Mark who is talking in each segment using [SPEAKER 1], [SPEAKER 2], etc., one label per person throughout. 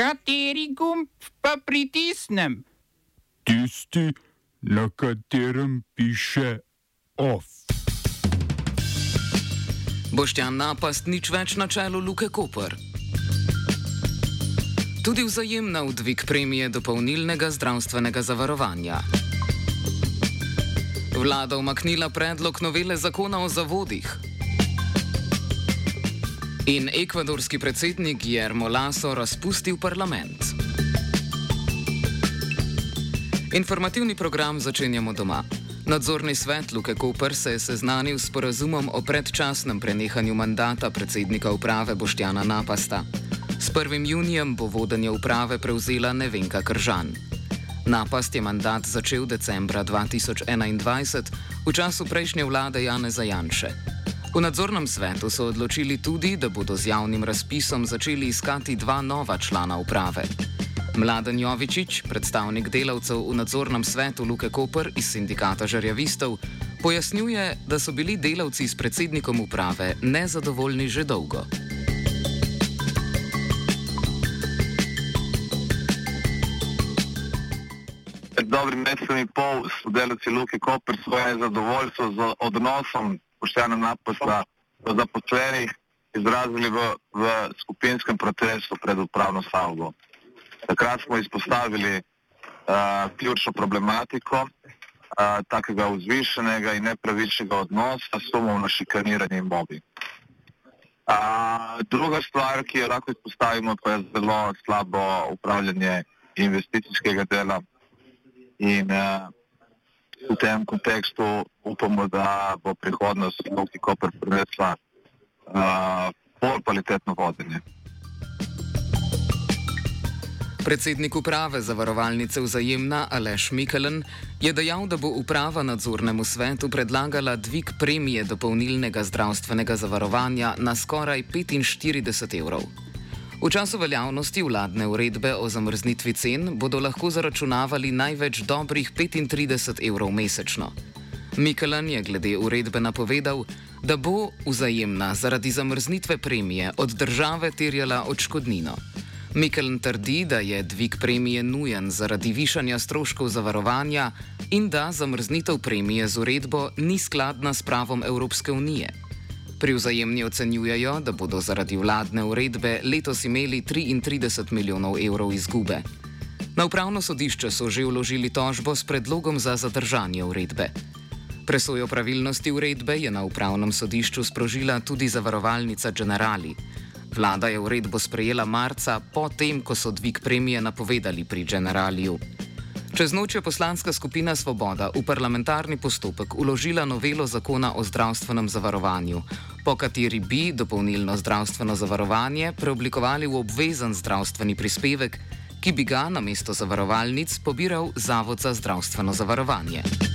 [SPEAKER 1] Kateri gumb pa pritisnem?
[SPEAKER 2] Tisti, na katerem piše OF.
[SPEAKER 3] Boštjan napast nič več na čelu Luke Koper. Tudi vzajemna vdvig premije dopolnilnega zdravstvenega zavarovanja. Vlada omaknila predlog novele zakona o zavodih. In ekvadorski predsednik Jermo Laso razpustil parlament. Informativni program začenjamo doma. Nadzorni svet Luke Koper se je seznanil s porazumom o predčasnem prenehanju mandata predsednika uprave Boštjana Napasta. S 1. junijem bo vodenje uprave prevzela Nevenka Kržan. Napast je mandat začel decembra 2021 v času prejšnje vlade Jane Zajanše. V nadzornem svetu so odločili tudi, da bodo z javnim razpisom začeli iskati dva nova člana uprave. Mladen Jovičič, predstavnik delavcev v nadzornem svetu Luke Koper iz sindikata žarjavistov, pojasnjuje, da so bili delavci s predsednikom uprave nezadovoljni že dolgo.
[SPEAKER 4] Dobrim mesecem in pol so delavci Luke Koper svoje zadovoljstvo z odnosom poštena naposla do zaposlenih izrazili v, v skupinskem protestu pred upravno stavbo. Takrat smo izpostavili uh, ključno problematiko uh, takega vzvišenega in nepravičnega odnosa s sumom na šikaniranje in mobbing. Uh, druga stvar, ki jo lahko izpostavimo, pa je zelo slabo upravljanje investicijskega dela in uh, v tem kontekstu upamo, da bo prihodnost Luki Koper prinesla uh, bolj kvalitetno vodenje.
[SPEAKER 3] Predsednik uprave zavarovalnice Vzajemna Aleš Mikelen je dejal, da bo uprava nadzornemu svetu predlagala dvig premije dopolnilnega zdravstvenega zavarovanja na skoraj 45 evrov. V času veljavnosti vladne uredbe o zamrznitvi cen bodo lahko zaračunavali največ dobrih 35 evrov mesečno. Mikelen je glede uredbe napovedal, da bo vzajemna zaradi zamrznitve premije od države terjala odškodnino. Mikelen trdi, da je dvig premije nujen zaradi višanja stroškov zavarovanja in da zamrznitev premije z uredbo ni skladna s pravom Evropske unije. Pri vzajemni ocenjujejo, da bodo zaradi vladne uredbe letos imeli 33 milijonov evrov izgube. Na upravno sodišče so že vložili tožbo s predlogom za zadržanje uredbe. Presojo pravilnosti uredbe je na upravnem sodišču sprožila tudi zavarovalnica Generali. Vlada je uredbo sprejela marca, potem, ko so dvig premije napovedali pri Generaliju. Čez noč je poslanska skupina Svoboda v parlamentarni postopek uložila novelo zakona o zdravstvenem zavarovanju, po kateri bi dopolnilno zdravstveno zavarovanje preoblikovali v obvezen zdravstveni prispevek, ki bi ga na mesto zavarovalnic pobiral Zavod za zdravstveno zavarovanje.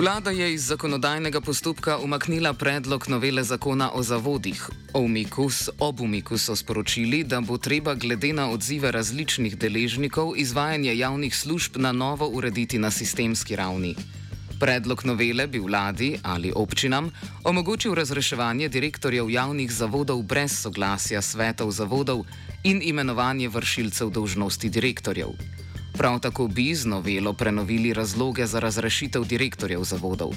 [SPEAKER 3] Vlada je iz zakonodajnega postopka umaknila predlog novele zakona o zavodih. O umiku, ob umiku so sporočili, da bo treba glede na odzive različnih deležnikov izvajanje javnih služb na novo urediti na sistemski ravni. Predlog novele bi vladi ali občinam omogočil razreševanje direktorjev javnih zavodov brez soglasja svetov zavodov in imenovanje vršilcev dolžnosti direktorjev. Prav tako bi z novelo prenovili razloge za razrešitev direktorjev zavodov.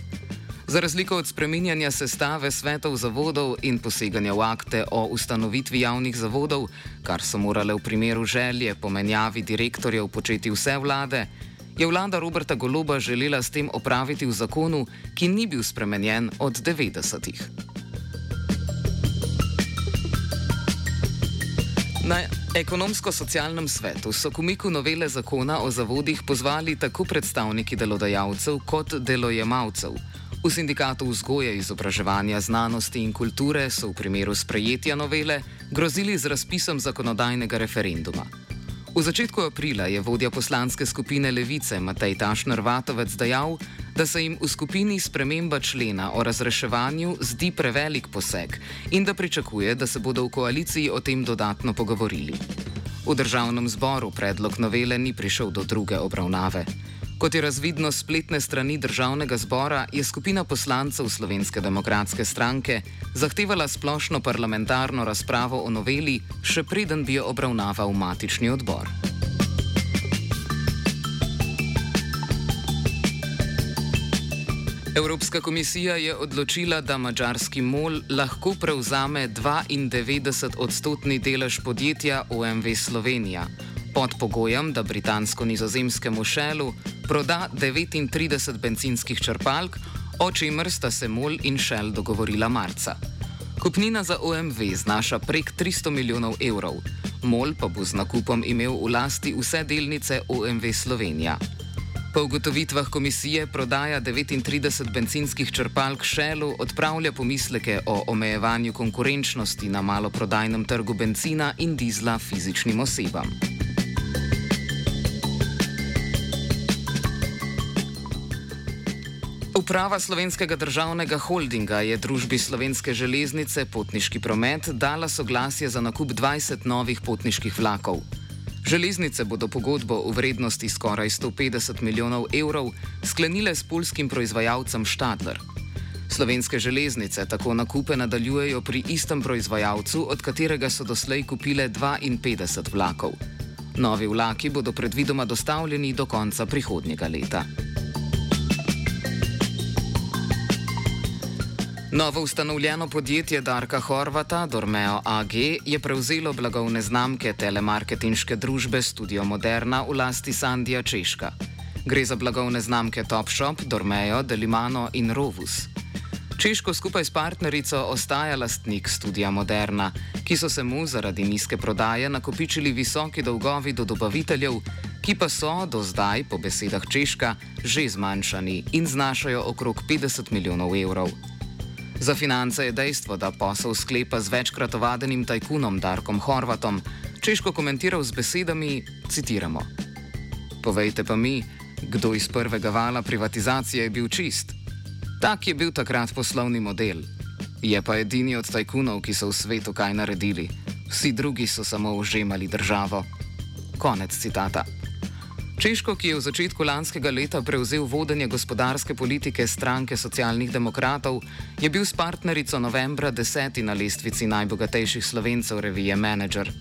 [SPEAKER 3] Za razliko od spreminjanja sestave svetov zavodov in poseganja v akte o ustanovitvi javnih zavodov, kar so morale v primeru želje po menjavi direktorjev početi vse vlade, je vlada Roberta Goloba želela s tem opraviti v zakonu, ki ni bil spremenjen od 90-ih. Na ekonomsko-socialnem svetu so k umiku novele zakona o zavodih pozvali tako predstavniki delodajalcev kot delojemalcev. V sindikatu vzgoje, izobraževanja, znanosti in kulture so v primeru sprejetja novele grozili z razpisom zakonodajnega referenduma. V začetku aprila je vodja poslanske skupine Levice Matej Tašner Vatovec dejal, da se jim v skupini sprememba člena o razreševanju zdi prevelik poseg in da pričakuje, da se bodo v koaliciji o tem dodatno pogovorili. V državnem zboru predlog novele ni prišel do druge obravnave. Kot je razvidno z spletne strani državnega zbora, je skupina poslancev Slovenske demokratske stranke zahtevala splošno parlamentarno razpravo o noveli, še preden bi jo obravnaval matični odbor. Evropska komisija je odločila, da mačarski MOL lahko prevzame 92 odstotni delež podjetja OMV Slovenija, pod pogojem, da britansko-nizozemskemu šelu proda 39 benzinskih črpalk, o čemer sta se MOL in šel dogovorila marca. Kupnina za OMV znaša prek 300 milijonov evrov, MOL pa bo z nakupom imel v lasti vse delnice OMV Slovenija. Po ugotovitvah komisije prodaja 39 benzinskih črpalk Shellu odpravlja pomisleke o omejevanju konkurenčnosti na maloprodajnem trgu benzina in dizla fizičnim osebam. Uprava slovenskega državnega holdinga je družbi slovenske železnice potniški promet dala soglasje za nakup 20 novih potniških vlakov. Železnice bodo pogodbo v vrednosti skoraj 150 milijonov evrov sklenile s polskim proizvajalcem Stadler. Slovenske železnice tako nakupe nadaljujejo pri istem proizvajalcu, od katerega so doslej kupile 52 vlakov. Novi vlaki bodo predvidoma dostavljeni do konca prihodnjega leta. Novo ustanovljeno podjetje Darka Horvata, Dormeo AG, je prevzelo blagovne znamke telemarketinške družbe Studio Moderna v lasti Sandija Češka. Gre za blagovne znamke Topshop, Dormeo, Delimano in Rovus. Češko skupaj s partnerico ostaja lastnik Studia Moderna, ki so se mu zaradi nizke prodaje nakopičili visoki dolgovi do dobaviteljev, ki pa so do zdaj, po besedah Češka, že zmanjšani in znašajo okrog 50 milijonov evrov. Za finance je dejstvo, da posel sklepa z večkrat ovadenim tajkunom Darkom Horvatom, češko komentiral z besedami: citiramo. Povejte pa mi, kdo iz prvega vala privatizacije je bil čist? Tak je bil takrat poslovni model. Je pa edini od tajkunov, ki so v svetu kaj naredili, vsi drugi so samo užemali državo. Konec citata. Češko, ki je v začetku lanskega leta prevzel vodenje gospodarske politike stranke socialnih demokratov, je bil s partnerico novembra deseti na lestvici najbogatejših slovencev revije Manager.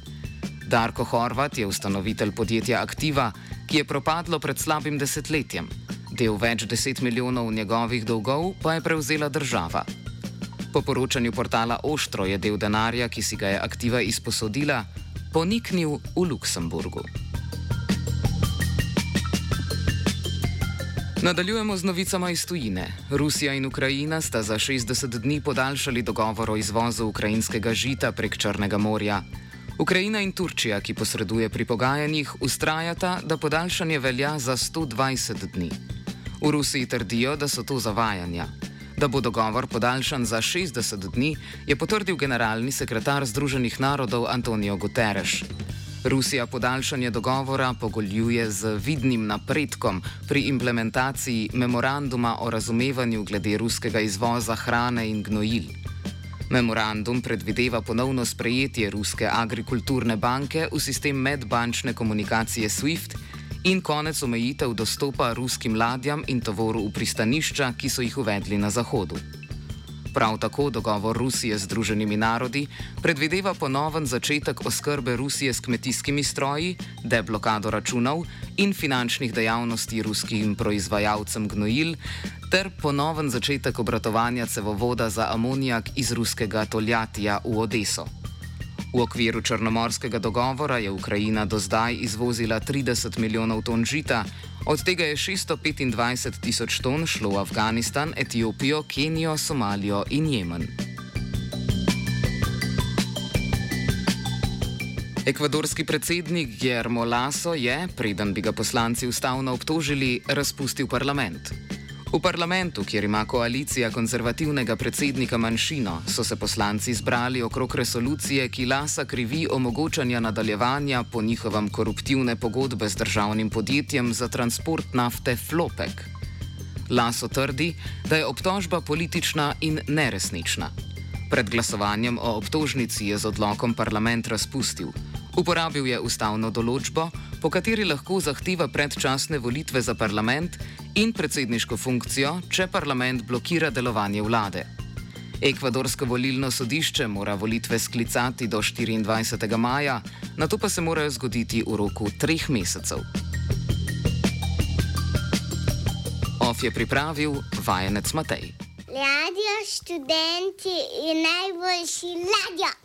[SPEAKER 3] Darko Horvat je ustanovitelj podjetja Aktiva, ki je propadlo pred slabim desetletjem. Del več deset milijonov njegovih dolgov pa je prevzela država. Po poročanju portala Oštro je del denarja, ki si ga je Aktiva izposodila, poniknil v Luksemburgu. Nadaljujemo z novicama iz tujine. Rusija in Ukrajina sta za 60 dni podaljšali dogovor o izvozu ukrajinskega žita prek Črnega morja. Ukrajina in Turčija, ki posreduje pri pogajanjih, ustrajata, da podaljšanje velja za 120 dni. V Rusiji trdijo, da so to zavajanja. Da bo dogovor podaljšan za 60 dni, je potrdil generalni sekretar Združenih narodov Antonijo Guterres. Rusija podaljšanje dogovora pogoljuje z vidnim napredkom pri implementaciji memoranduma o razumevanju glede ruskega izvoza hrane in gnojil. Memorandum predvideva ponovno sprejetje Ruske agrikulturne banke v sistem medbančne komunikacije SWIFT in konec omejitev dostopa ruskim ladjam in tovoru v pristanišča, ki so jih uvedli na Zahodu. Prav tako dogovor Rusije z Združenimi narodi predvideva ponoven začetek oskrbe Rusije s kmetijskimi stroji, deblokado računov in finančnih dejavnosti ruskim proizvajalcem gnojil, ter ponoven začetek obratovanja cevovoda za amonijak iz ruskega Toljatija v Odeso. V okviru Črnomorskega dogovora je Ukrajina do zdaj izvozila 30 milijonov ton žita, od tega je 625 tisoč ton šlo v Afganistan, Etiopijo, Kenijo, Somalijo in Jemen. Ekvadorski predsednik Guillermo Lasso je, preden bi ga poslanci ustavno obtožili, razpustil parlament. V parlamentu, kjer ima koalicija konzervativnega predsednika manjšino, so se poslanci zbrali okrog resolucije, ki Lasa krivi omogočanja nadaljevanja po njihovem koruptivne pogodbe z državnim podjetjem za transport nafte Flopek. Laso trdi, da je obtožba politična in neresnična. Pred glasovanjem o obtožnici je z odlokom parlament razpustil. Uporabil je ustavno določbo, po kateri lahko zahteva predčasne volitve za parlament in predsedniško funkcijo, če parlament blokira delovanje vlade. Ekvadorsko volilno sodišče mora volitve sklicati do 24. maja, na to pa se morajo zgoditi v roku treh mesecev. Of je pripravil vajenec Matej.
[SPEAKER 5] Radio študenti je najboljši ladja.